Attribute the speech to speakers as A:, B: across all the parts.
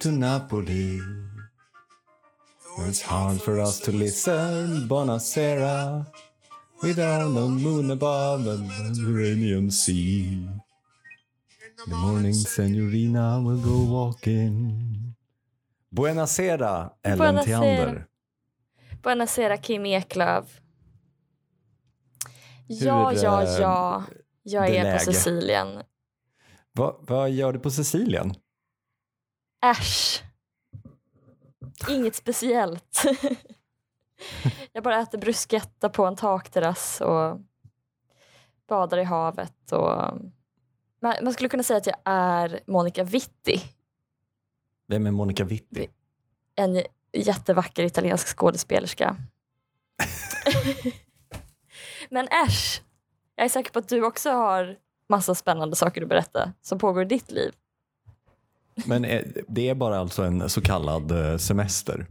A: to Napoli. It's hard for us to listen, buonasera. Without the moon above the Mediterranean Sea. In the morning, signorina will go walking. Buonasera, Ellen
B: Buonasera.
A: Theander.
B: Buonasera Kim Eklöf. Ja,
A: Hur,
B: ja,
A: eh,
B: ja. Jag
A: det
B: är
A: läge?
B: på Sicilien.
A: Va, vad gör du på Sicilien?
B: Äsch. Inget speciellt. jag bara äter bruschetta på en takterrass och badar i havet. Och... Man, skulle kunna säga att jag är Monica Vitti.
A: Vem är Monica Vitti?
B: En jättevacker italiensk skådespelerska. Men äsch, jag är säker på att du också har massa spännande saker att berätta som pågår i ditt liv.
A: Men det är bara alltså en så kallad eh, semester.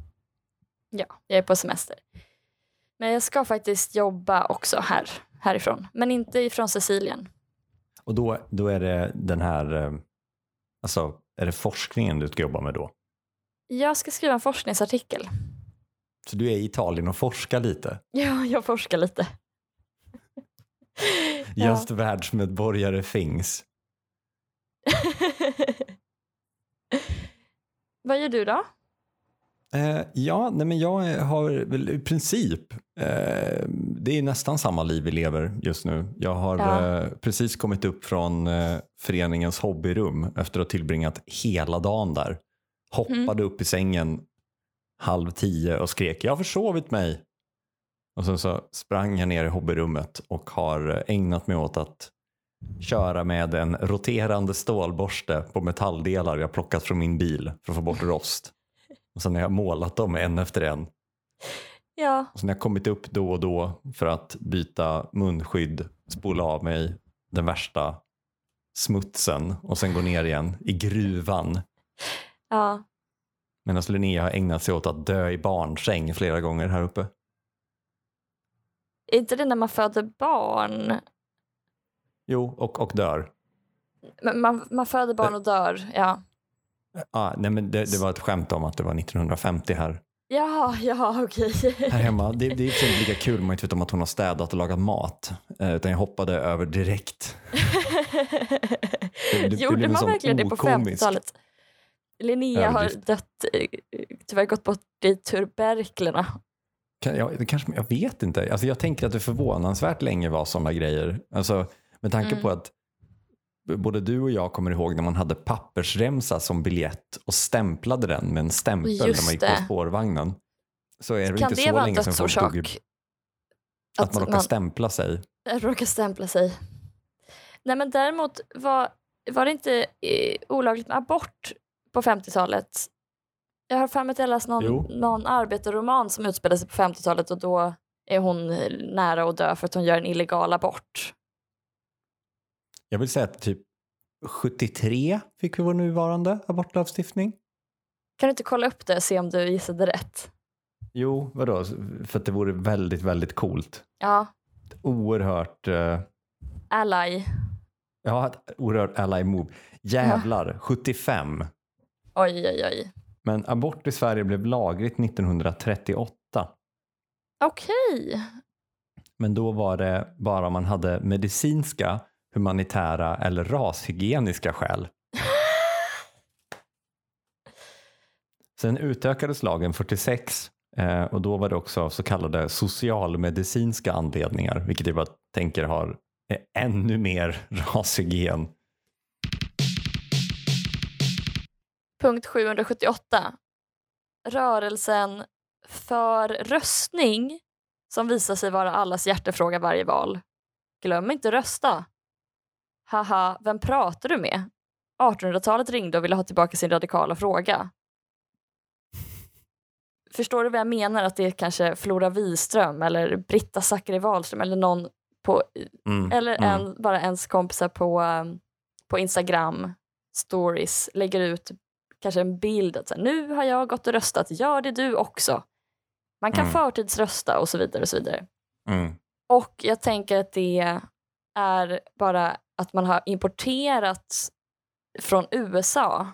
B: Ja, jag är på semester. Men jag ska faktiskt jobba också här, härifrån. Men inte ifrån Sicilien.
A: Och då, då är det den här, eh, alltså är det forskningen du ska jobba med då?
B: Jag ska skriva en forskningsartikel.
A: Så du är i Italien och forskar lite?
B: Ja, jag forskar lite. Ja.
A: Just världsmedborgare things.
B: Vad gör du då?
A: Eh, ja, nej men jag har väl i princip, eh, det är nästan samma liv vi lever just nu. Jag har
B: Ja.
A: eh, precis kommit upp från eh, föreningens hobbyrum efter att ha tillbringat hela dagen där. Hoppade upp i sängen halv tio och skrek jag har försovit mig. Och sen så sprang jag ner i hobbyrummet och har ägnat mig åt att köra med en roterande stålborste på metalldelar jag plockat från min bil för att få bort rost. Och sen har jag målat dem en efter en.
B: Ja,
A: Och sen har jag kommit upp då och då för att byta munskydd, spola av mig den värsta smutsen och sen gå ner igen i gruvan.
B: ja.
A: Medan Linnea har ägnat sig åt att dö i barnsäng flera gånger här uppe.
B: Är inte det när man föder barn?
A: Jo, och, och dör.
B: Men Man, man föder barn och dör, ja.
A: Ah, nej, men det, det var ett skämt om att det var 1950 här,
B: Ja, ja, okej.
A: här hemma. Det, det är inte lika kul man inte vet om att hon har städat och lagat mat. Eh, utan jag hoppade över direkt. det blev
B: Gjorde
A: en
B: man
A: sån
B: verkligen det på
A: okomisk
B: 50-talet? Linnea har dött, eh, tyvärr gått bort i tuberklerna.
A: Kan, jag, det kanske, jag vet inte. Alltså jag tänker att det förvånansvärt länge var sådana grejer. Alltså, med tanke
B: Mm.
A: på att både du och jag kommer ihåg när man hade pappersremsa som biljett och stämplade den med en stämpel
B: Just
A: när man gick på spårvagnen. Så är det
B: Kan
A: inte
B: det
A: så länge sedan folk i-
B: dödsorsak?
A: Att, man råkar stämpla sig.
B: råkar stämpla sig. Nej men däremot var, var det inte eh, olagligt med abort på 50-talet. Jag har för mig att jag läst
A: Jo.
B: någon, någon arbetarroman som utspelar sig på 50-talet och då är hon eh, nära att dö för att hon gör en illegal abort.
A: Jag vill säga att typ 73 fick vi vår nuvarande abortlagstiftning.
B: Kan du inte kolla upp det och se om du gissade rätt?
A: Jo, vadå? För att det vore väldigt, väldigt coolt.
B: Ja,
A: Oerhört, eh,
B: ally.
A: ja, ett oerhört ally move. Jävlar, 75.
B: Oj, oj, oj.
A: Men abort i Sverige blev lagligt 1938.
B: Okej.
A: Men då var det bara om man hade medicinska, humanitära eller rashygieniska skäl. Sen utökades lagen 46 eh, och då var det också så kallade socialmedicinska anledningar, vilket jag bara tänker har eh, ännu mer rashygien.
B: Punkt 778. Rörelsen för röstning som visar sig vara allas hjärtefråga varje val. Glöm inte rösta. Haha, vem pratar du med? 1800-talet ringde och ville ha tillbaka sin radikala fråga. Förstår du vad jag menar? Att det är kanske Flora Wiström eller Britta Zackari Wahlström eller någon på,
A: Mm,
B: eller
A: mm.
B: en, bara ens kompisar på, um, på Instagram stories lägger ut kanske en bild att så här, nu har jag gått och röstat, gör det du också. Man kan
A: Mm.
B: förtidsrösta och så vidare. och så vidare.
A: Mm.
B: Och jag tänker att det är bara att man har importerat från USA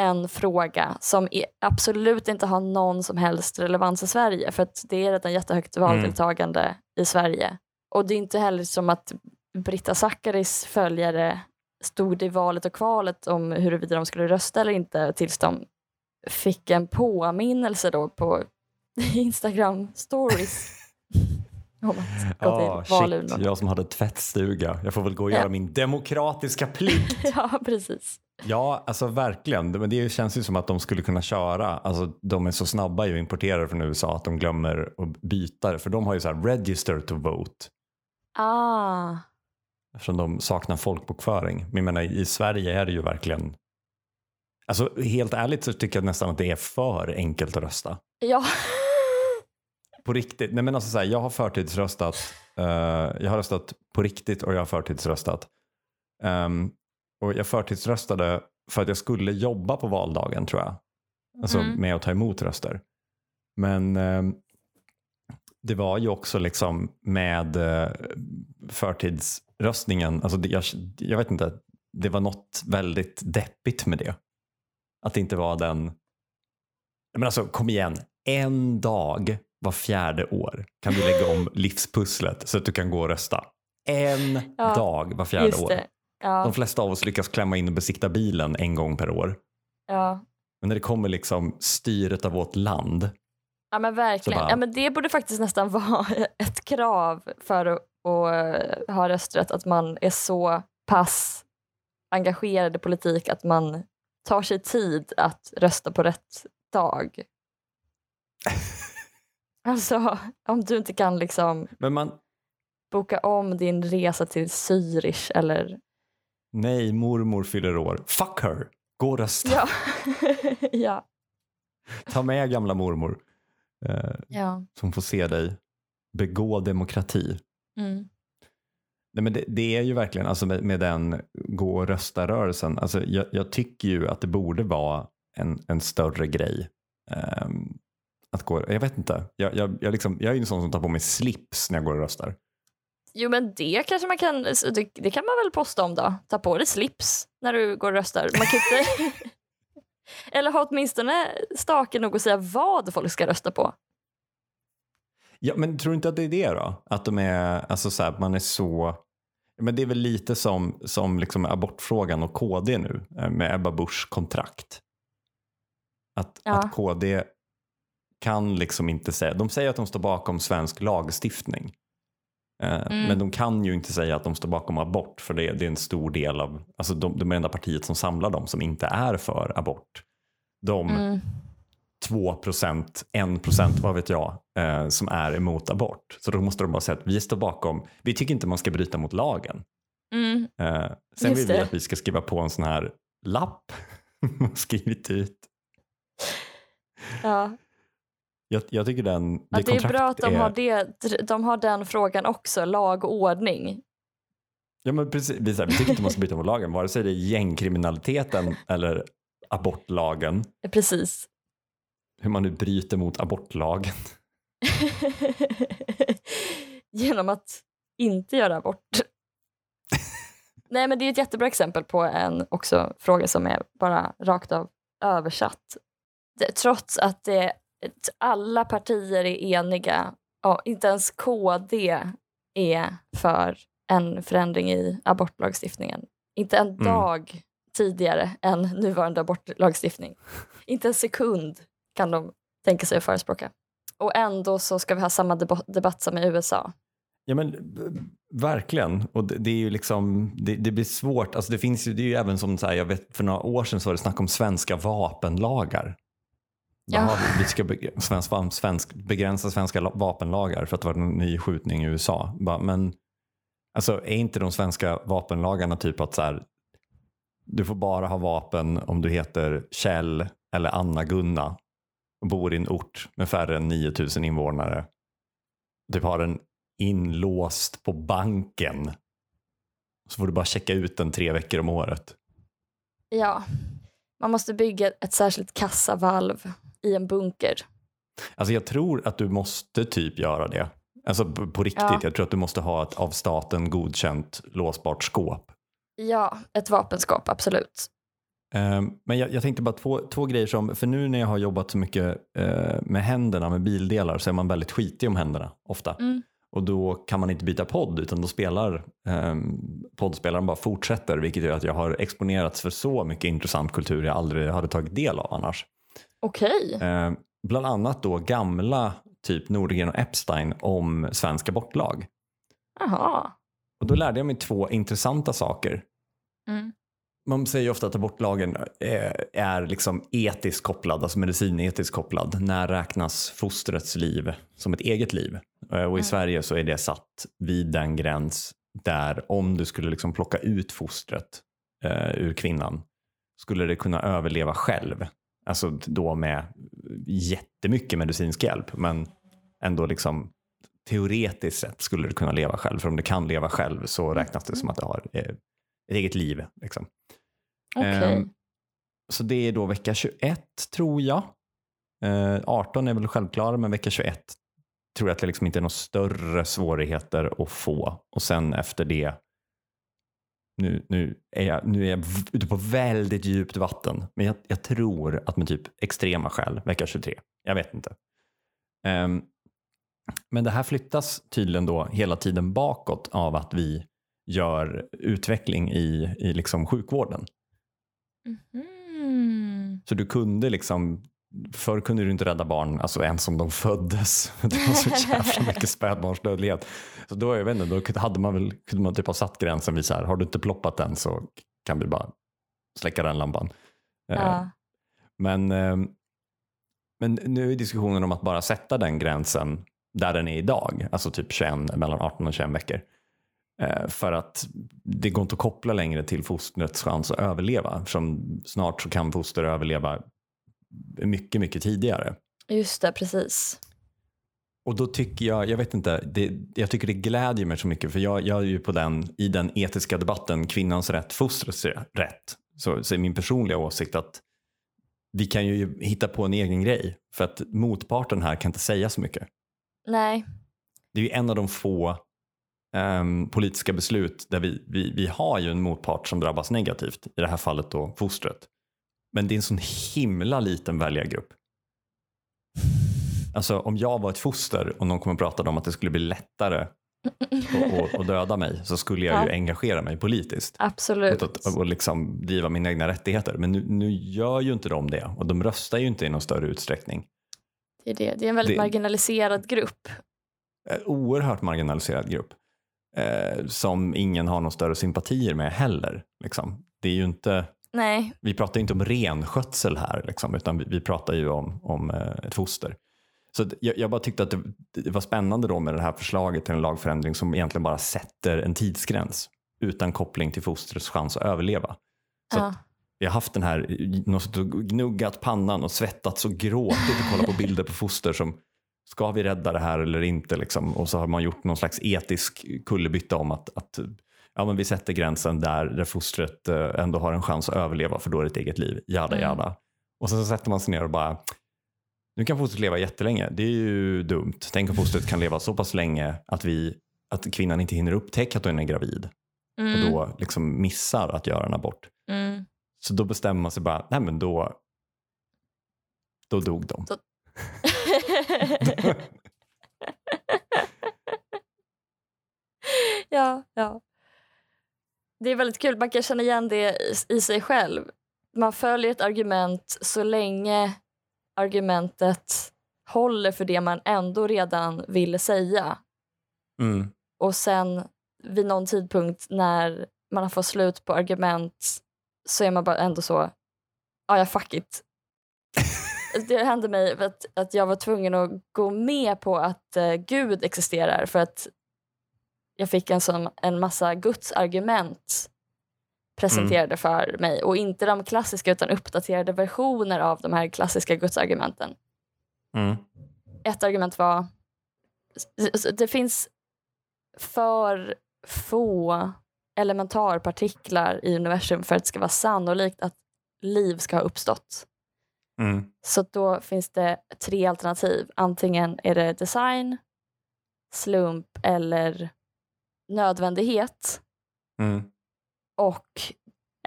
B: en fråga som absolut inte har någon som helst relevans i Sverige för att det är redan jättehögt valdeltagande mm. i Sverige. Och det är inte heller som att Britta Zackaris följare stod i valet och kvalet om huruvida de skulle rösta eller inte tills de fick en påminnelse då på Instagram stories
A: till valurnorna. Jag som hade tvättstuga, jag får väl gå och göra min demokratiska plikt.
B: ja, precis.
A: Ja, alltså verkligen. Men det känns ju som att de skulle kunna köra, alltså de är så snabba i att importera från USA att de glömmer att byta det. För de har ju så här register to vote.
B: Ah.
A: Eftersom de saknar folkbokföring. Men jag menar, i Sverige är det ju verkligen Alltså helt ärligt så tycker jag nästan att det är för enkelt att rösta.
B: Ja.
A: På riktigt. Nej men alltså så här, jag har förtidsröstat. Uh, jag har röstat på riktigt och jag har förtidsröstat. Um, och jag förtidsröstade för att jag skulle jobba på valdagen tror jag. Alltså mm. med att ta emot röster. Men um, det var ju också liksom med uh, förtidsröstningen, alltså det, jag, jag vet inte, det var något väldigt deppigt med det. Att det inte var den... Men alltså kom igen, en dag var fjärde år kan du lägga om livspusslet så att du kan gå och rösta. En ja, dag var fjärde år. Ja. De flesta av oss lyckas klämma in och besikta bilen en gång per år.
B: Ja.
A: Men när det kommer liksom styret av vårt land.
B: Ja men verkligen. Bara... Ja, men det borde faktiskt nästan vara ett krav för att, att ha rösträtt att man är så pass engagerad i politik att man tar sig tid att rösta på rätt dag. alltså, om du inte kan liksom
A: Men man...
B: boka om din resa till Zürich eller...
A: Nej, mormor fyller år. Fuck her! Gå och rösta.
B: Ja. ja.
A: Ta med gamla mormor. Eh,
B: ja.
A: Som får se dig begå demokrati.
B: Mm.
A: Nej, men det, det, är ju verkligen, alltså med, med den gå och rösta-rörelsen, alltså jag, jag, tycker ju att det borde vara en, en större grej. Um, att gå, jag vet inte, jag, jag, jag, liksom, jag är ju en sån som tar på mig slips när jag går och röstar.
B: Jo men det kanske man kan, det, det kan man väl posta om då? Ta på dig slips när du går och röstar. Man kan inte... Eller ha åtminstone stake nog att säga vad folk ska rösta på.
A: Ja, men tror du inte att det är det då? Att de är, alltså så här, man är så... Men det är väl lite som, som liksom abortfrågan och KD nu eh, med Ebba Buschs kontrakt. Att, ja. att KD kan liksom inte säga, de säger att de står bakom svensk lagstiftning. Eh, mm. Men de kan ju inte säga att de står bakom abort för det, det är en stor del av, alltså de, de är enda partiet som samlar dem som inte är för abort. De mm. 2 procent, 1 procent, vad vet jag, eh, som är emot abort. Så då måste de bara säga att vi står bakom, vi tycker inte man ska bryta mot lagen.
B: Mm.
A: Eh, sen vill vi att vi ska skriva på en sån här lapp skrivit ut.
B: Ja.
A: Jag, jag tycker den, det,
B: att det är bra att de, är... Har det, de har den frågan också, lag och ordning.
A: Ja men precis, vi, här, vi tycker inte man ska bryta mot lagen, vare sig det är gängkriminaliteten eller abortlagen.
B: Precis
A: hur man nu bryter mot abortlagen.
B: Genom att inte göra abort. Nej men det är ett jättebra exempel på en också fråga som är bara rakt av översatt. Det, trots att det, alla partier är eniga, och inte ens KD är för en förändring i abortlagstiftningen. Inte en mm. dag tidigare än nuvarande abortlagstiftning. Inte en sekund kan de tänka sig att förespråka. Och ändå så ska vi ha samma debatt som i USA.
A: Ja men verkligen. Och det, det är ju liksom, det, det, blir svårt. Alltså det finns ju, det är ju även som så här, jag vet för några år sedan så var det snack om svenska vapenlagar. Ja. Vi ska svensk, svensk, begränsa svenska vapenlagar för att det var en ny skjutning i USA. Men alltså, är inte de svenska vapenlagarna typ att så här, du får bara ha vapen om du heter Kjell eller Anna-Gunna och bor i en ort med färre än 9000 invånare. Typ har den inlåst på banken. Så får du bara checka ut den tre veckor om året.
B: Ja, man måste bygga ett särskilt kassavalv i en bunker.
A: Alltså jag tror att du måste typ göra det. Alltså på, riktigt,
B: Ja.
A: jag tror att du måste ha ett av staten godkänt låsbart skåp.
B: Ja, ett vapenskåp, absolut.
A: Ehm, Men jag, jag tänkte bara två, två grejer som, för nu när jag har jobbat så mycket eh, med händerna, med bildelar, så är man väldigt skitig om händerna ofta.
B: Mm.
A: Och då kan man inte byta podd utan då spelar um, poddspelaren bara fortsätter vilket gör att jag har exponerats för så mycket intressant kultur jag aldrig hade tagit del av annars.
B: Okej.
A: Ehm, bland annat då gamla typ Nordegren och Epstein om svenska bortlag.
B: Jaha.
A: Och då lärde jag mig två intressanta saker.
B: Mm.
A: Man säger ju ofta att abortlagen är, är liksom etiskt kopplad, alltså medicinetiskt kopplad. När räknas fostrets liv som ett eget liv? Eh, Och i
B: Mm.
A: Sverige så är det satt vid den gräns där om du skulle liksom plocka ut fostret eh, ur kvinnan skulle det kunna överleva själv. Alltså då med jättemycket medicinsk hjälp men ändå liksom teoretiskt sett skulle det kunna leva själv. För om det kan leva själv så räknas det som att det har eh, ett eget liv. Liksom.
B: Okay.
A: Ehm, så det är då vecka 21 tror jag. Eh, 18 är väl självklara men vecka 21 tror jag att det liksom inte är några större svårigheter att få. Och sen efter det, nu, nu, är, jag, nu är jag ute på väldigt djupt vatten, men jag, jag tror att med typ extrema skäl, vecka 23. Jag vet inte. Um, men det här flyttas tydligen då hela tiden bakåt av att vi gör utveckling i, i liksom sjukvården.
B: Mhm.
A: Så du kunde liksom, förr kunde du inte rädda barn, alltså ens om de föddes. Det var så jävla mycket spädbarnsdödlighet. Så då, jag vet inte, då hade man väl, kunde man typ ha satt gränsen vid så här, har du inte ploppat den så kan vi bara släcka den lampan. Eh,
B: Ja.
A: Men, eh, men nu är diskussionen om att bara sätta den gränsen där den är idag, alltså typ 21, mellan 18 och 21 veckor. Eh, För att det går inte att koppla längre till fostrets chans att överleva. Som snart så kan foster överleva mycket, mycket tidigare.
B: Just det, precis.
A: Och då tycker jag, jag vet inte, det, jag tycker det glädjer mig så mycket för jag, jag är ju på den, i den etiska debatten, kvinnans rätt, fostrets rätt. Så, så är min personliga åsikt att vi kan ju hitta på en egen grej för att motparten här kan inte säga så mycket.
B: Nej,
A: Det är ju en av de få ehm, politiska beslut där vi, vi, vi har ju en motpart som drabbas negativt, i det här fallet då fostret. Men det är en sån himla liten väljargrupp. Alltså om jag var ett foster och någon kom och pratade om att det skulle bli lättare att- döda mig så skulle jag ju
B: Ja.
A: engagera mig politiskt
B: absolut.
A: och, och, och liksom driva mina egna rättigheter. Men nu, nu gör ju inte de det och de röstar ju inte i någon större utsträckning.
B: Det är, det. det är en väldigt
A: Det-
B: marginaliserad grupp.
A: Eh, oerhört marginaliserad grupp eh, som ingen har någon större sympatier med heller. Liksom. Det är ju inte,
B: Nej,
A: vi pratar ju inte om renskötsel här liksom, utan vi, vi pratar ju om, om eh, ett foster. Så jag, jag bara tyckte att det, det var spännande då med det här förslaget till en lagförändring som egentligen bara sätter en tidsgräns utan koppling till fostrets chans att överleva. Så
B: ja.
A: att vi har haft den här, gnuggat pannan och svettats och gråtit och kollat på bilder på foster som ska vi rädda det här eller inte? Liksom? Och så har man gjort någon slags etisk kullerbytta om att, att ja, men vi sätter gränsen där, där fostret eh, ändå har en chans att överleva för då är det ett eget liv. Jada
B: Mm.
A: jada. Och sen så sätter man sig ner och bara nu kan fostret leva jättelänge. Det är ju dumt. Tänk om fostret kan leva så pass länge att, vi, att kvinnan inte hinner upptäcka att hon är gravid
B: Mm,
A: och då liksom missar att göra en abort.
B: mm.
A: Så då bestämmer man sig bara, nej men då, då dog de.
B: ja, ja. Det är väldigt kul, man kan känna igen det i, i sig själv. Man följer ett argument så länge argumentet håller för det man ändå redan ville säga.
A: Mm.
B: Och sen vid någon tidpunkt när man har fått slut på argument så är man bara ändå så, ja ja fuck it. det hände mig att, att jag var tvungen att gå med på att eh, Gud existerar för att jag fick en, sån, en massa Guds argument presenterade för mig och inte de klassiska utan uppdaterade versioner av de här klassiska gudsargumenten.
A: Mm.
B: Ett argument var det finns för få elementarpartiklar i universum för att det ska vara sannolikt att liv ska ha uppstått.
A: Mm.
B: Så då finns det tre alternativ. Antingen är det design, slump eller nödvändighet.
A: Mm.
B: Och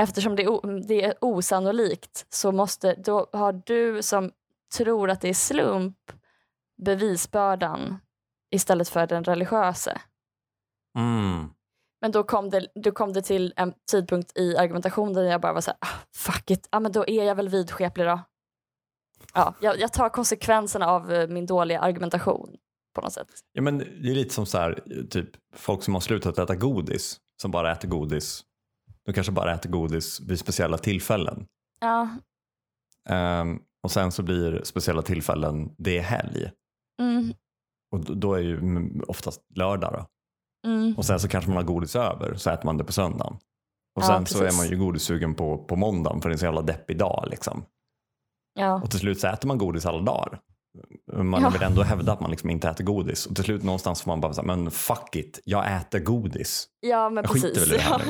B: eftersom det är, det är osannolikt så måste, då har du som tror att det är slump bevisbördan istället för den religiöse.
A: Mm.
B: Men då kom, det, då kom det till en tidpunkt i argumentationen där jag bara var så här, ah, fuck it, ah, men då är jag väl vidskeplig då. Ja, jag, jag tar konsekvenserna av eh, min dåliga argumentation på något sätt.
A: Ja, men det är lite som så här, typ folk som har slutat äta godis, som bara äter godis. De kanske bara äter godis vid speciella tillfällen.
B: Ja,
A: Ehm, och sen så blir speciella tillfällen, det är helg.
B: mm,
A: Och då- då är ju mm, oftast lördag då.
B: mm,
A: Och sen så kanske man har godis över, så äter man det på söndagen. Och
B: Ja,
A: sen så är man ju godissugen på, på måndagen för det är en så jävla deppig dag liksom.
B: Ja,
A: Och till slut så äter man godis alla dagar. Man
B: Ja.
A: vill ändå hävda att man liksom inte äter godis. Och till slut någonstans får man bara säga, men fuck it, jag äter godis.
B: ja, men
A: Jag
B: precis.
A: väl i det här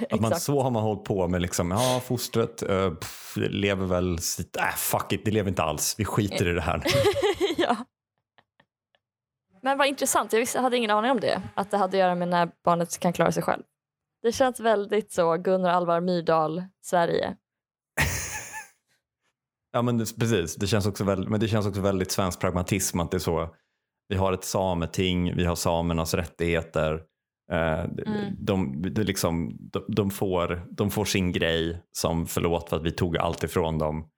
B: Ja,
A: Att man, så har man hållit på med liksom, ja fostret uh, pff, lever väl sitt, äh, fuck it, det lever inte alls, vi skiter i det här.
B: ja. Men vad intressant, jag visste, hade ingen aning om det. Att det hade att göra med när barnet kan klara sig själv. Det känns väldigt så Gunnar Alvar Myrdal, Sverige.
A: Ja men det, precis, det känns, också väldigt, men det känns också väldigt svensk pragmatism att det är så, vi har ett sameting, vi har samernas rättigheter. Eh,
B: Mm.
A: de, det liksom, de, de, får, de får sin grej som förlåt för att vi tog allt ifrån dem.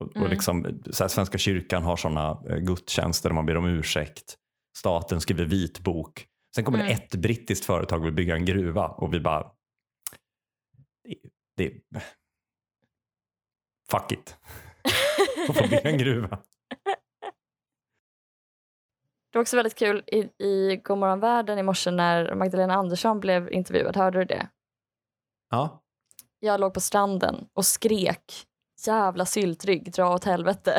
A: Och, och
B: Mm.
A: liksom, så här, Svenska kyrkan har sådana eh, gudstjänster där man ber om ursäkt. Staten skriver vitbok. Sen kommer
B: Mm.
A: det ett brittiskt företag och vill bygga en gruva och vi bara, det, det, fuck it. Och få bygga en gruva.
B: Det var också väldigt kul i, i Godmorgon världen i morse när Magdalena Andersson blev intervjuad. Hörde du det?
A: Ja.
B: Jag låg på stranden och skrek jävla syltrygg, dra åt helvete.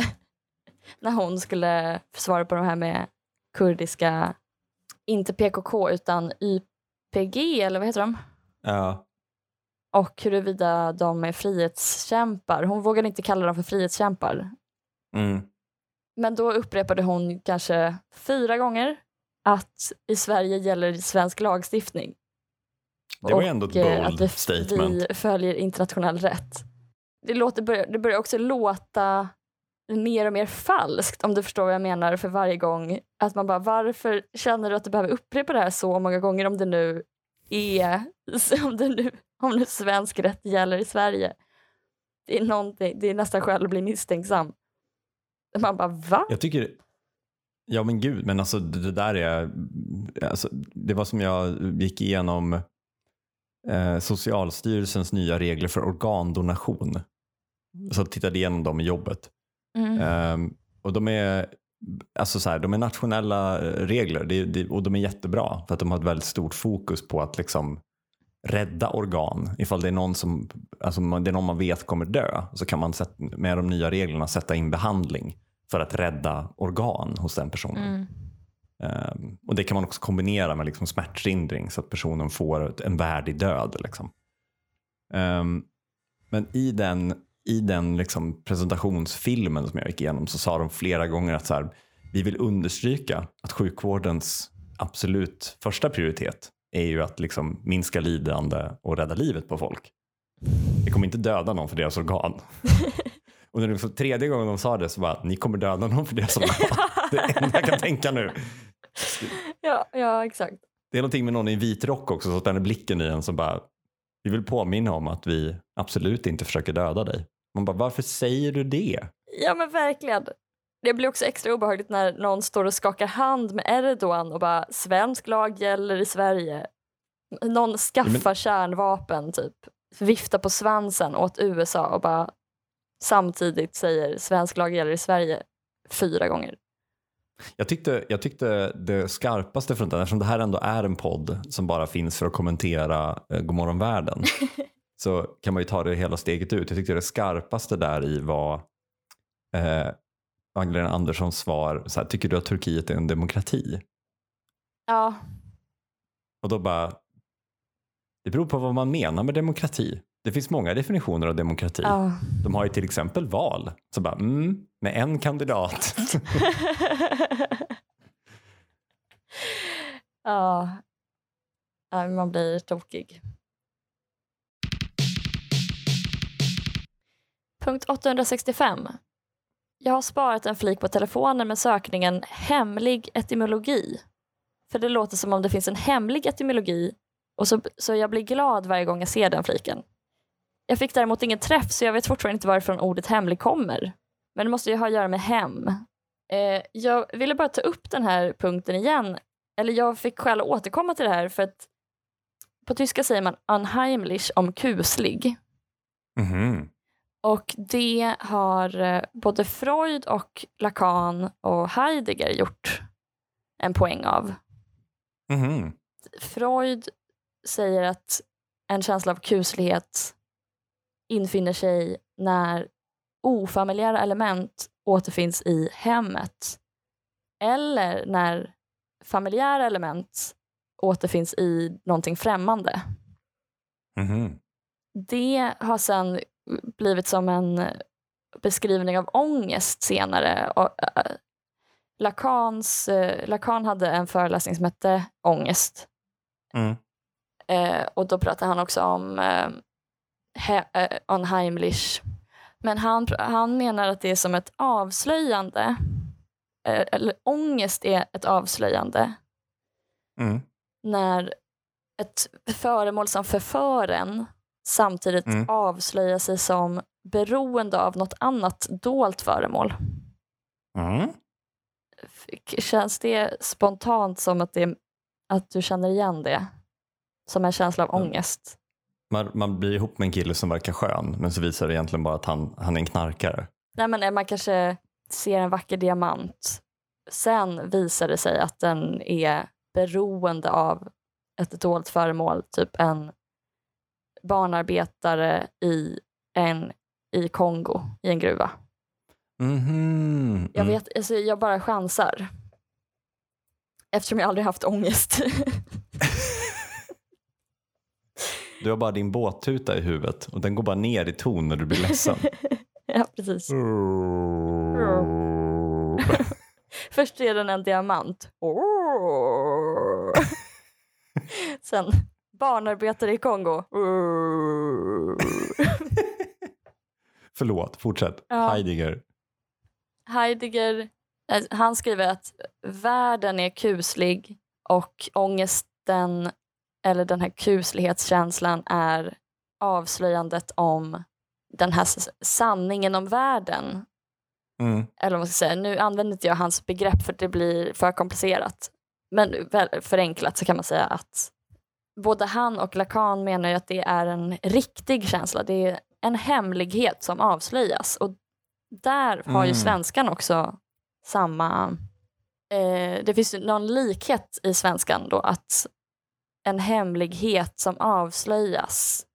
B: när hon skulle svara på det här med kurdiska, inte PKK utan YPG eller vad heter de?
A: ja.
B: Och huruvida de är frihetskämpar. Hon vågade inte kalla dem för frihetskämpar.
A: Mm.
B: Men då upprepade hon kanske fyra gånger att i Sverige gäller svensk lagstiftning.
A: Det var ju ändå ett
B: och, eh,
A: bold
B: att vi,
A: statement.
B: vi följer internationell rätt. Det, låter, det börjar också låta mer och mer falskt om du förstår vad jag menar för varje gång. Att man bara, varför känner du att du behöver upprepa det här så många gånger om det nu är, om det nu, om nu svensk rätt gäller i Sverige. Det är, någonting, det är nästan skäl att bli misstänksam. Man bara, va?
A: Jag tycker, ja men gud, men alltså det, där är, alltså, det var som jag gick igenom eh, Socialstyrelsens nya regler för organdonation. Så jag tittade igenom dem i jobbet.
B: Mm.
A: Ehm, och de är, alltså så här, de är nationella eh, regler det, det, och de är jättebra för att de har ett väldigt stort fokus på att liksom rädda organ. Ifall det är någon som alltså det är någon man vet kommer dö så kan man med de nya reglerna sätta in behandling för att rädda organ hos den personen.
B: Mm.
A: Ehm, och Det kan man också kombinera med liksom smärtlindring så att personen får en värdig död. Liksom. Ehm, men i den, i den liksom presentationsfilmen som jag gick igenom så sa de flera gånger att så här, vi vill understryka att sjukvårdens absolut första prioritet är ju att liksom minska lidande och rädda livet på folk. Det kommer inte döda någon för deras organ. Och när det var tredje gången de sa det så bara, ni kommer döda någon för deras organ. Det är det enda jag kan tänka nu.
B: ja, ja, exakt.
A: Det är någonting med någon i vit rock också, så att den är blicken i en som bara, vi vill påminna om att vi absolut inte försöker döda dig. Man bara, varför säger du det?
B: Ja men verkligen. Det blir också extra obehagligt när någon står och skakar hand med Erdogan och bara svensk lag gäller i Sverige. Någon skaffar kärnvapen typ, viftar på svansen åt USA och bara samtidigt säger svensk lag gäller i Sverige fyra gånger.
A: Jag tyckte, jag tyckte det skarpaste från den, eftersom det här ändå är en podd som bara finns för att kommentera eh, Godmorgon världen, så kan man ju ta det hela steget ut. Jag tyckte det skarpaste där i var eh, Magdalena Anderssons svar, så här, tycker du att Turkiet är en demokrati?
B: Ja,
A: Och då bara, det beror på vad man menar med demokrati. Det finns många definitioner av demokrati.
B: ja.
A: De har ju till exempel val. Så bara, mm, med en kandidat.
B: Ja, ja man blir tokig. Punkt 865. Jag har sparat en flik på telefonen med sökningen hemlig etymologi. För det låter som om det finns en hemlig etymologi och så, så jag blir glad varje gång jag ser den fliken. Jag fick däremot ingen träff så jag vet fortfarande inte varifrån ordet hemlig kommer. Men det måste ju ha att göra med hem. Eh, jag ville bara ta upp den här punkten igen. Eller jag fick skäl att återkomma till det här för att på tyska säger man unheimlich om kuslig.
A: Mhm.
B: Och det har eh, både Freud och Lacan och Heidegger gjort en poäng av.
A: Mhm.
B: Freud säger att en känsla av kuslighet infinner sig när ofamiljära element återfinns i hemmet eller när familjära element återfinns i någonting främmande.
A: Mhm.
B: Det har sen blivit som en beskrivning av ångest senare. Och, äh, Lacans, äh, Lacan hade en föreläsning som hette Ångest.
A: Mm.
B: Eh, och då pratade han också om eh, he, eh, unheimlich. Men han, han menar att det är som ett avslöjande. Eh, eller ångest är ett avslöjande
A: Mm.
B: när ett föremål som förför en samtidigt
A: Mm.
B: avslöjar sig som beroende av något annat dolt föremål.
A: Mm.
B: Känns det spontant som att, det, att du känner igen det? Som en känsla av
A: Mm.
B: ångest?
A: Man, man blir ihop med en kille som verkar skön men så visar det egentligen bara att han, han är en knarkare.
B: Nej, men man kanske ser en vacker diamant. Sen visar det sig att den är beroende av ett dolt föremål, typ en barnarbetare i, en, i Kongo, i en gruva.
A: Mhm.
B: Jag,
A: Mm.
B: vet, alltså, jag bara chansar. Eftersom jag aldrig haft ångest.
A: Du har bara din båttuta i huvudet och den går bara ner i ton när du blir ledsen.
B: ja, precis. Först är den en diamant. Sen barnarbetare i Kongo.
A: Förlåt, fortsätt.
B: Ja.
A: Heidegger.
B: Heidegger, eh, han skriver att världen är kuslig och ångesten eller den här kuslighetskänslan är avslöjandet om den här sanningen om världen.
A: Mm.
B: Eller vad man ska säga. Nu använder inte jag hans begrepp för det blir för komplicerat. Men förenklat så kan man säga att både han och Lacan menar ju att det är en riktig känsla. Det är en hemlighet som avslöjas. Och där har ju
A: Mm.
B: svenskan också samma... Eh, det finns ju någon likhet i svenskan då att en hemlighet som avslöjas,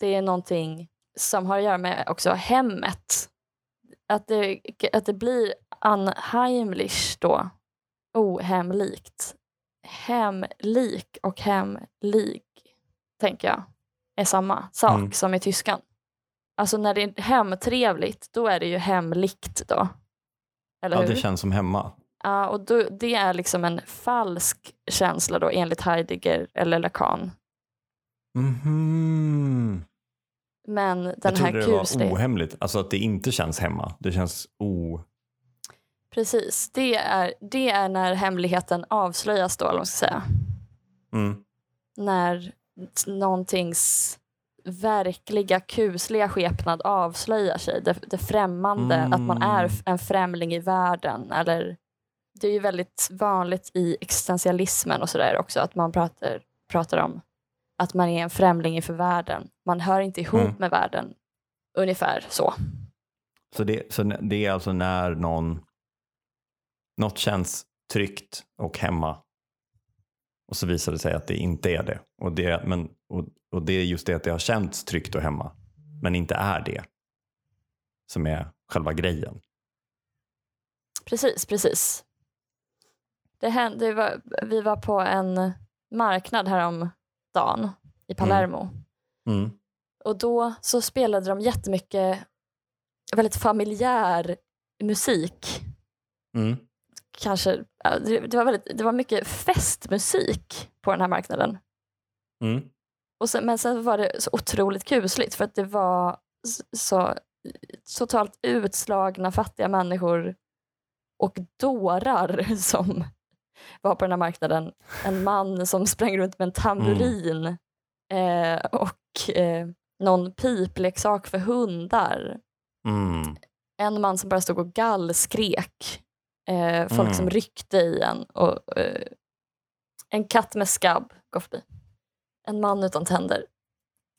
B: det är någonting som har att göra med också hemmet. Att det, att det blir unheimlich då, ohemlikt. Hemlik och hemlig, tänker jag, är samma sak
A: Mm.
B: som i tyskan. Alltså när det är hemtrevligt, då är det ju hemlikt då. Eller
A: Ja,
B: hur?
A: det känns som hemma.
B: Ja, och då, det är liksom en falsk känsla då enligt Heidegger eller Lacan.
A: Mhm.
B: Men den
A: Jag
B: här
A: trodde det var ohemligt, alltså att det inte känns hemma. Det känns o...
B: Precis, det är, det är när hemligheten avslöjas då, eller man ska säga.
A: Mm.
B: När någontings verkliga kusliga skepnad avslöjar sig. Det, det främmande, att man är
A: Mm.
B: en främling i världen. Eller, det är ju väldigt vanligt i existentialismen och sådär också, att man pratar, pratar om att man är en främling inför världen. Man hör inte ihop
A: Mm.
B: med världen. Ungefär så.
A: Så, det, så det är alltså när någon, något känns tryggt och hemma och så visar det sig att det inte är det. Och det, men, och, och det är just det att det har känts tryggt och hemma men inte är det som är själva grejen.
B: Precis, precis. Det hände, det var, vi var på en marknad häromdagen i Palermo.
A: Mm.
B: Och då så spelade de jättemycket väldigt familjär musik.
A: Mm.
B: Kanske det, var väldigt, det var mycket festmusik på den här marknaden.
A: Mm.
B: Och sen, men sen var det så otroligt kusligt för att det var så totalt utslagna fattiga människor och dårar som var på den här marknaden. En man som sprang runt med en tamburin mm. eh, och eh, någon pipleksak för hundar.
A: Mm.
B: En man som bara stod och gallskrek. Eh, folk
A: Mm.
B: som ryckte i en. Och, eh, en katt med skabb går förbi. En man utan tänder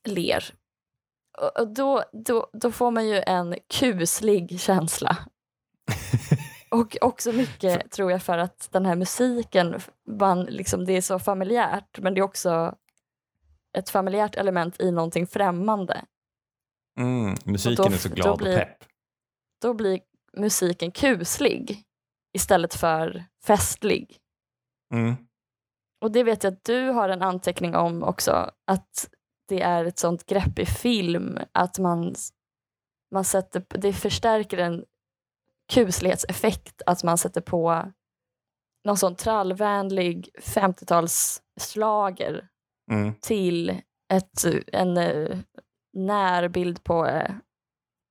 B: ler. Och, och då, då, då får man ju en kuslig känsla. Och också mycket tror jag för att den här musiken, man, liksom, det är så familjärt men det är också ett familjärt element i någonting främmande.
A: Mm. Musiken
B: då-
A: är så glad
B: blir-
A: och pepp.
B: Då blir musiken kuslig istället för festlig.
A: Mm.
B: Och det vet jag att du har en anteckning om också, att det är ett sånt grepp i film att man, man sätter, det förstärker en kuslighetseffekt att man sätter på någon sån trallvänlig 50-talsslager
A: Mm.
B: till ett, en eh, närbild på eh,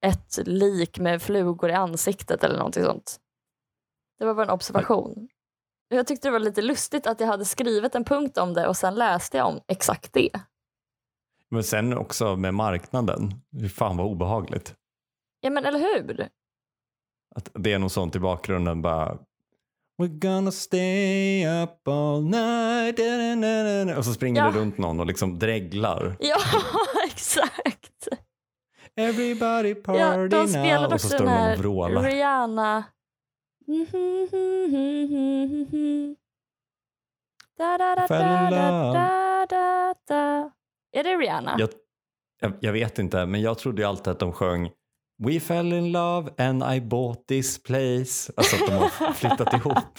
B: ett lik med flugor i ansiktet eller någonting sånt. Det var bara en observation. Jag tyckte det var lite lustigt att jag hade skrivit en punkt om det och sen läste jag om exakt det.
A: Men sen också med marknaden. Fy Fan vad obehagligt.
B: Ja men eller hur?
A: Att det är något sånt i bakgrunden bara We're gonna stay up all night da, da, da, och så springer
B: Ja.
A: det runt någon och liksom dreglar.
B: Ja, exakt.
A: Everybody party
B: Ja, de
A: now. Och så står de och vrålar.
B: Rihanna. Är det Rihanna?
A: Jag, jag, jag vet inte, men jag trodde ju alltid att de sjöng We fell in love and I bought this place. Alltså att de har flyttat ihop.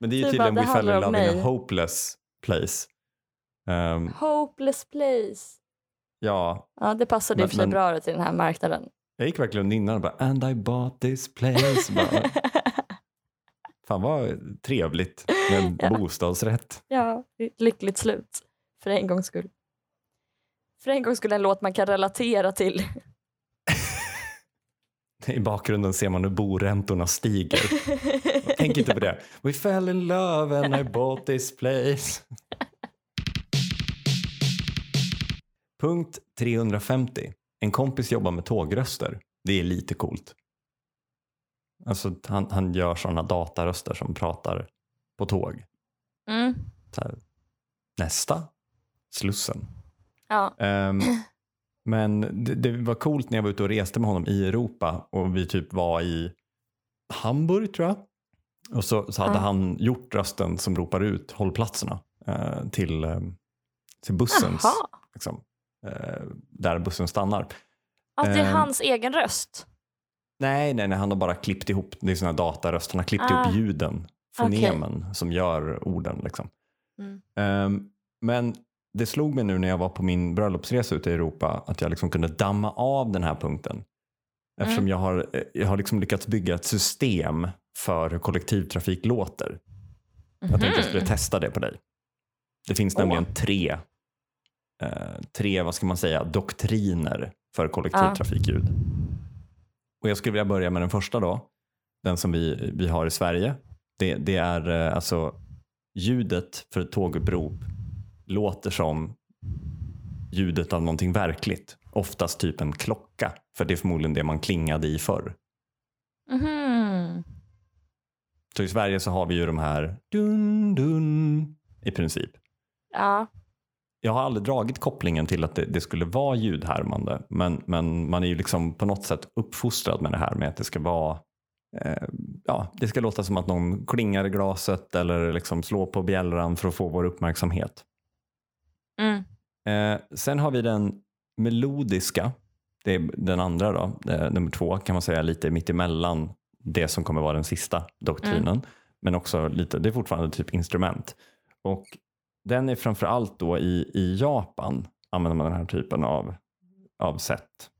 A: Men det är ju
B: typ
A: tydligen We fell in love in a hopeless place. Um,
B: Hopeless place.
A: ja,
B: Ja, det passade i och för sig bra till den här marknaden
A: jag gick verkligen innan och bara and I bought this place. Bara, fan vad trevligt med en
B: Ja.
A: bostadsrätt.
B: ja, lyckligt slut. För en gångs skull. För en gångs skull en låt man kan relatera till.
A: I bakgrunden ser man hur boräntorna stiger. Tänk inte på det. We fell in love and I bought this place. Punkt 350. En kompis jobbar med tågröster. Det är lite coolt. Alltså han, han gör sådana dataröster som pratar på tåg.
B: Mm.
A: Här, nästa, Slussen.
B: Ja.
A: Ehm, men det, det var coolt när jag var ute och reste med honom i Europa och vi typ var i Hamburg tror jag. Och så, så hade
B: Ja.
A: han gjort rösten som ropar ut hållplatserna eh, till, eh, till bussens, liksom, där bussen stannar.
B: Att det är
A: Ehm.
B: hans egen röst.
A: Nej, nej, nej, han har bara klippt ihop, det är sådana dataröst, han har klippt
B: Ah.
A: ihop ljuden, fonemen som gör orden. Liksom.
B: Mm.
A: Ehm, men det slog mig nu när jag var på min bröllopsresa ute i Europa att jag liksom kunde damma av den här punkten. Eftersom
B: Mm.
A: jag har, eh, jag har liksom lyckats bygga ett system för hur kollektivtrafik låter. Jag tänkte jag skulle
B: Mhm.
A: testa det på dig. Det finns
B: Åh.
A: nämligen tre, eh, tre, vad ska man säga, doktriner för kollektivtrafikljud. Och jag skulle vilja börja med den första då. Den som vi, vi har i Sverige. Det, det är eh, alltså ljudet för ett tågupprop låter som ljudet av någonting verkligt. Oftast typ en klocka. För det är förmodligen det man klingade i förr.
B: Mhm.
A: Så i Sverige så har vi ju de här dun dun i princip.
B: Ja.
A: Jag har aldrig dragit kopplingen till att det, det skulle vara ljudhärmande. Men, men man är ju liksom på något sätt uppfostrad med det här med att det ska vara eh, Ja, det ska låta som att någon klingar i glaset eller liksom slår på bjällran för att få vår uppmärksamhet.
B: Mm.
A: Eh, sen har vi den melodiska. Det är den andra då, eh, nummer två kan man säga lite mittemellan det som kommer vara den sista doktrinen. Men också lite, det är fortfarande typ instrument. Och den är framför allt då i, i Japan använder man den här typen av, av sätt.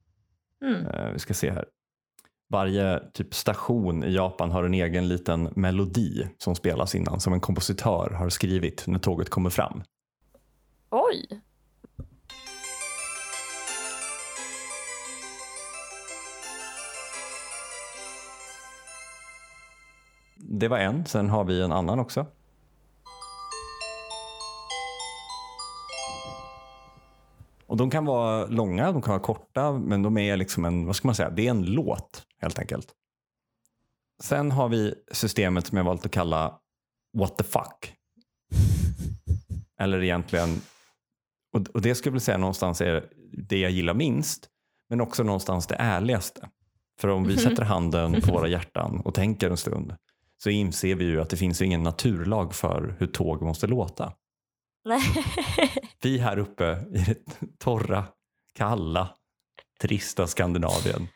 B: Mm.
A: Eh, vi ska se här. varje typ station i Japan har en egen liten melodi som spelas innan som en kompositör har skrivit när tåget kommer fram.
B: Oj!
A: Det var en, sen har vi en annan också. Och de kan vara långa, de kan vara korta, men de är liksom en, vad ska man säga, det är en låt helt enkelt. Sen har vi systemet som jag valt att kalla What the fuck. Eller egentligen, och, det skulle jag vilja säga någonstans är det jag gillar minst, men också någonstans det ärligaste. För om vi sätter handen på våra hjärtan och tänker en stund så inser vi ju att det finns ingen naturlag för hur tåg måste låta. Vi här uppe i det torra, kalla, trista Skandinavien,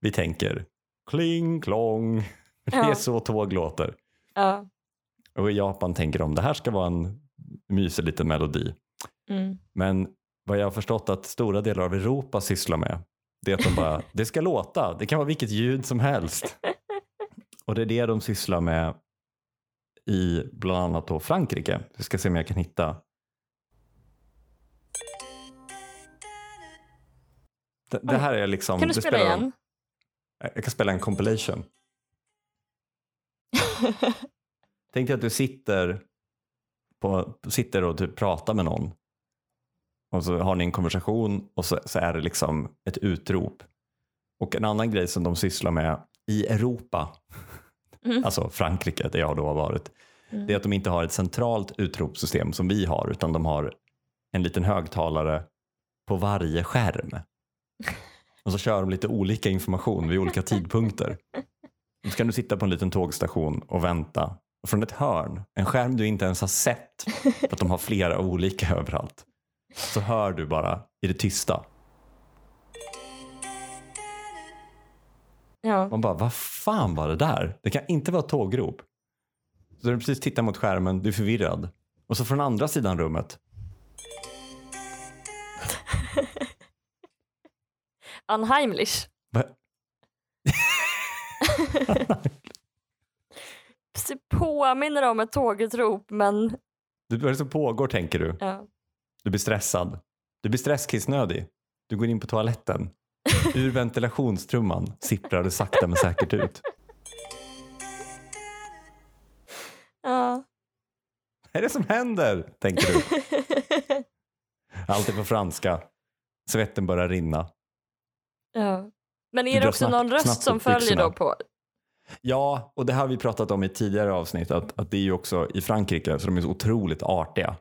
A: vi tänker kling klong. Det är
B: Ja.
A: så tåg låter.
B: ja.
A: Och i Japan tänker de det här ska vara en mysig liten melodi.
B: Mm.
A: Men vad jag har förstått att stora delar av Europa sysslar med det är att de bara, det ska låta, det kan vara vilket ljud som helst. Och det är det de sysslar med i bland annat då Frankrike. Jag ska se om jag kan hitta. Det, det här är liksom...
B: Kan du spela
A: spelar-
B: igen?
A: Jag kan spela en compilation. Tänk dig att du sitter, på, sitter och typ pratar med någon. Och så har ni en konversation och så, så är det liksom ett utrop. Och en annan grej som de sysslar med i Europa,
B: Mm.
A: alltså Frankrike där jag då har varit,
B: Mm.
A: det är att de inte har ett centralt utropssystem som vi har utan de har en liten högtalare på varje skärm. Och så kör de lite olika information vid olika tidpunkter. Så kan du sitta på en liten tågstation och vänta. Och från ett hörn, en skärm du inte ens har sett, för att de har flera olika överallt, så hör du bara i det tysta.
B: Ja.
A: Man bara, vad fan var det där? Det kan inte vara tågrop. Så du precis tittar mot skärmen, du är förvirrad. Och så från andra sidan rummet,
B: Unheimlich.
A: va?
B: Det påminner om ett tågutrop men
A: Du, vad är det som pågår tänker du?
B: ja.
A: Du blir stressad. Du blir stresskissnödig. Du går in på toaletten. Ur ventilationstrumman sipprar det sakta men säkert ut.
B: ja.
A: Vad är det som händer? Tänker du. Allt är på franska. Svetten börjar rinna.
B: Ja. Men är det också någon röst som följer då på?
A: Ja, och det har vi pratat om i tidigare avsnitt att, att det är ju också i Frankrike så de är så otroligt artiga.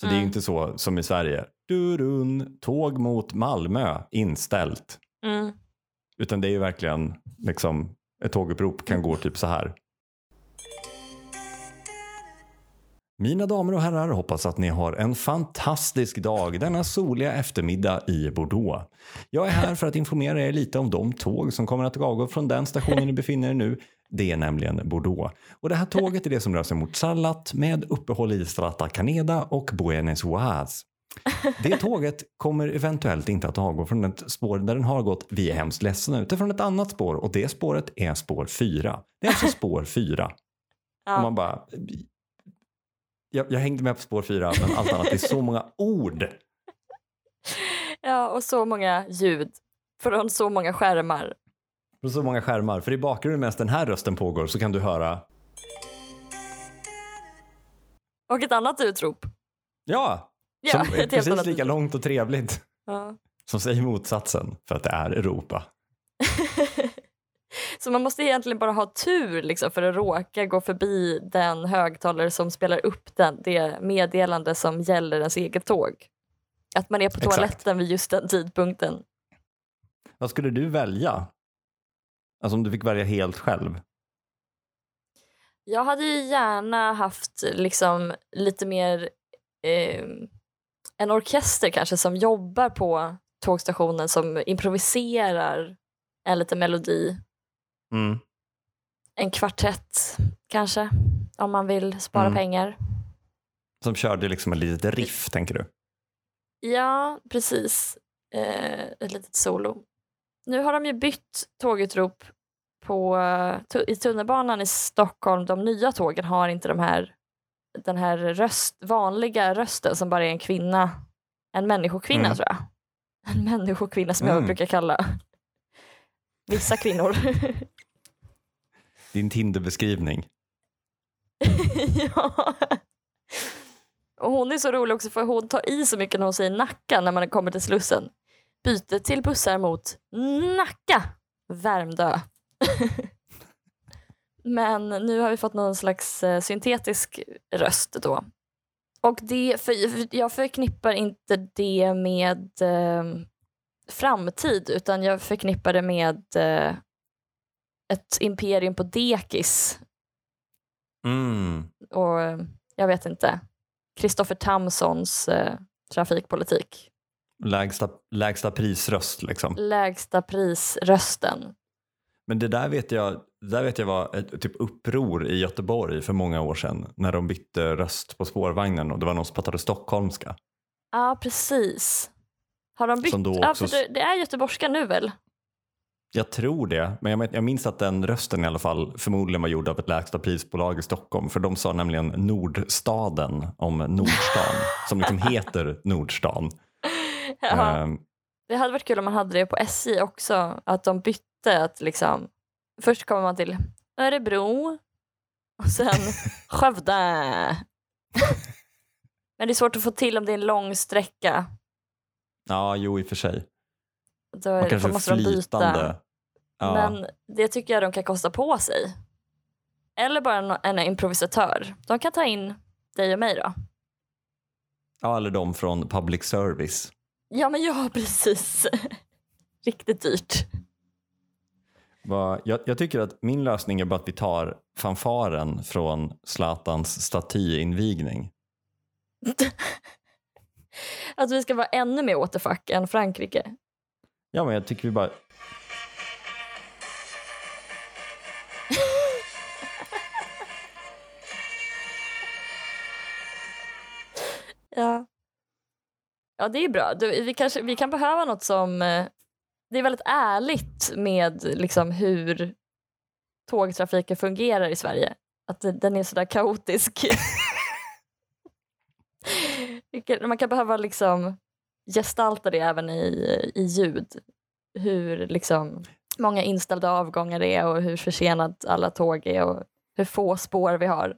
A: Så det är ju
B: Mm.
A: inte så som i Sverige. Durun, tåg mot Malmö, inställt.
B: Mm.
A: Utan det är ju verkligen liksom ett tågupprop kan gå typ så här. Mina damer och herrar, hoppas att ni har en fantastisk dag denna soliga eftermiddag i Bordeaux. Jag är här för att informera er lite om de tåg som kommer att avgå från den stationen ni befinner er nu. Det är nämligen Bordeaux. Och det här tåget är det som rör sig mot Salat med uppehåll i Strata Caneda och Buenos Aires. Det tåget kommer eventuellt inte att avgå från ett spår där den har gått. Vi är hemskt ledsna utan från ett annat spår och det spåret är spår 4. Det är alltså spår 4. Och
B: Ja.
A: man bara... Jag, jag hängde med på spår 4 men allt annat, det är så många ord.
B: ja, och så många ljud från så många skärmar.
A: På så många skärmar. För i bakgrunden medan den här rösten pågår så kan du höra
B: Och ett annat utrop.
A: Ja!
B: Ja,
A: som är precis lika
B: utrop.
A: långt och trevligt.
B: Ja.
A: Som säger motsatsen för att det är Europa.
B: Så man måste egentligen bara ha tur liksom, för att råka gå förbi den högtalare som spelar upp den, det meddelande som gäller ens eget tåg. Att man är på
A: Exakt.
B: toaletten vid just den tidpunkten.
A: Vad skulle du välja? Alltså om du fick välja helt själv.
B: Jag hade ju gärna haft liksom lite mer eh, en orkester kanske som jobbar på tågstationen som improviserar en liten melodi.
A: Mm.
B: En kvartett kanske om man vill spara
A: Mm.
B: pengar.
A: Som körde liksom ett litet riff, tänker du?
B: Ja, precis. Eh, ett litet solo. Nu har de ju bytt tågutrop på, i tunnelbanan i Stockholm, de nya tågen har inte de här, den här röst, vanliga rösten som bara är en kvinna, en människokvinna
A: Mm.
B: tror jag. En människokvinna som jag
A: Mm.
B: brukar kalla vissa kvinnor.
A: Din Tinder-beskrivning.
B: ja. Och hon är så rolig också för hon tar i så mycket när hon säger Nacka när man kommer till Slussen. Byte till bussar mot Nacka, Värmdö. Men nu har vi fått någon slags eh, syntetisk röst då. Och det, för jag förknippar inte det med eh, framtid utan jag förknippar det med eh, ett imperium på dekis
A: Mm.
B: och eh, jag vet inte, Kristoffer Tamsons eh, trafikpolitik.
A: Lägsta, lägsta prisröst liksom.
B: Lägsta prisrösten.
A: Men det där vet jag, där vet jag var ett typ uppror i Göteborg för många år sedan när de bytte röst på spårvagnen och det var någon som pratade stockholmska.
B: Ja, precis. Har de bytt?
A: Också-
B: för det, det är göteborgska nu väl?
A: Jag tror det, men jag, minns att den rösten i alla fall förmodligen var gjord av ett lägsta prisbolag i Stockholm för de sa nämligen Nordstaden om Nordstan som liksom heter Nordstan.
B: Ja.
A: Ehm,
B: Det hade varit kul om man hade det på SJ också, att de bytte att liksom, först kommer man till Örebro och sen Skövde. Men det är svårt att få till om det är en lång sträcka.
A: ja, jo i och för sig.
B: Då är-
A: kanske
B: måste de byta.
A: flytande. Ja.
B: Men det tycker jag de kan kosta på sig. Eller bara en, en improvisatör. De kan ta in dig och mig då.
A: ja, eller de från public service.
B: Ja men ja precis. Riktigt dyrt.
A: Jag, jag tycker att min lösning är bara att vi tar fanfaren från Zlatans statyinvigning.
B: Att vi ska vara ännu mer återfuck än Frankrike.
A: Ja, men jag tycker vi bara...
B: Ja. Ja det är bra. Du, vi, kanske, vi kan behöva något som... eh, Det är väldigt ärligt med liksom, hur tågtrafiken fungerar i Sverige. Att den är sådär kaotisk. Man kan behöva liksom gestalta det även i, i ljud. Hur liksom många inställda avgångar det är och hur försenat alla tåg är och hur få spår vi har.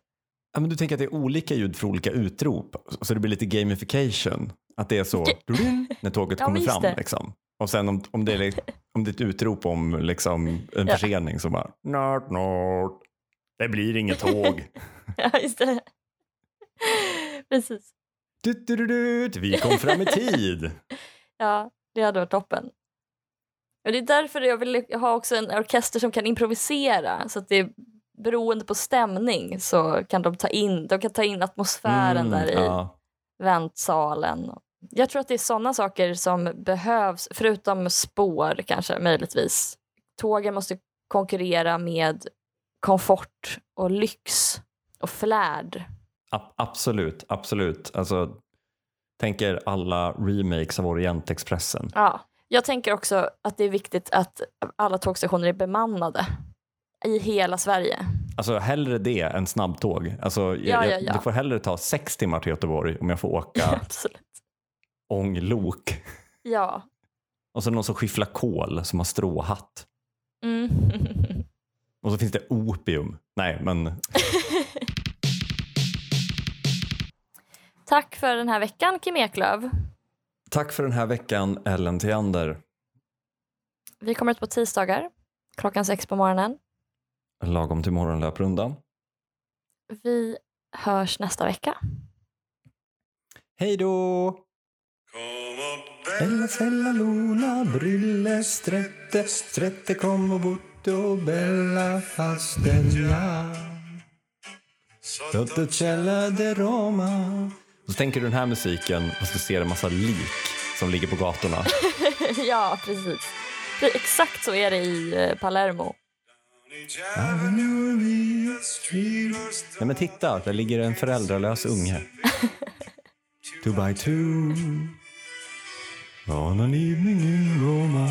A: Ja, men du tänker att det är olika ljud för olika utrop, så det blir lite gamification. Att det är så när tåget
B: Ja,
A: kommer
B: just
A: fram. Liksom. Och sen om, om, det är, om det är ett utrop om liksom, en
B: Ja.
A: försening så bara nört, nört. Det blir inget tåg.
B: Ja, just det. Precis.
A: Dut, dut, dut. Vi kom fram i tid.
B: Ja, det hade varit toppen. Och det är därför jag vill ha också en orkester som kan improvisera. Så att det är beroende på stämning så kan de ta in, de kan ta in atmosfären
A: Mm,
B: där i
A: ja.
B: väntsalen. Jag tror att det är sådana saker som behövs, förutom spår kanske möjligtvis. Tågen måste konkurrera med komfort och lyx och flärd.
A: Absolut, absolut. Alltså, tänker alla remakes av Orientexpressen.
B: Ja. Jag tänker också att det är viktigt att alla tågstationer är bemannade i hela Sverige.
A: Alltså hellre det än snabbtåg. Alltså, jag,
B: Ja, ja, ja.
A: Det får hellre ta sex timmar till Göteborg om jag får åka
B: Absolut.
A: ånglok.
B: Ja.
A: Och så någon som skifflar kol som har stråhatt.
B: Mm.
A: Och så finns det opium. Nej, men
B: Tack för den här veckan Kim Eklöf.
A: tack för den här veckan Ellen Theander.
B: Vi kommer ut på tisdagar klockan sex på morgonen.
A: Lagom till morgonlöprundan.
B: Vi hörs nästa vecka.
A: Hej då! Bella, Sella, Luna, Brille, Strette, Strette, Como, Butto, Bella, Fastella. Tottocella de Roma. Så tänker du den här musiken och så ser en massa lik som ligger på gatorna.
B: ja, precis. Pre- Exakt så är det i eh, Palermo.
A: Nej men titta, där ligger en föräldralös unge. two by two On an evening in Roma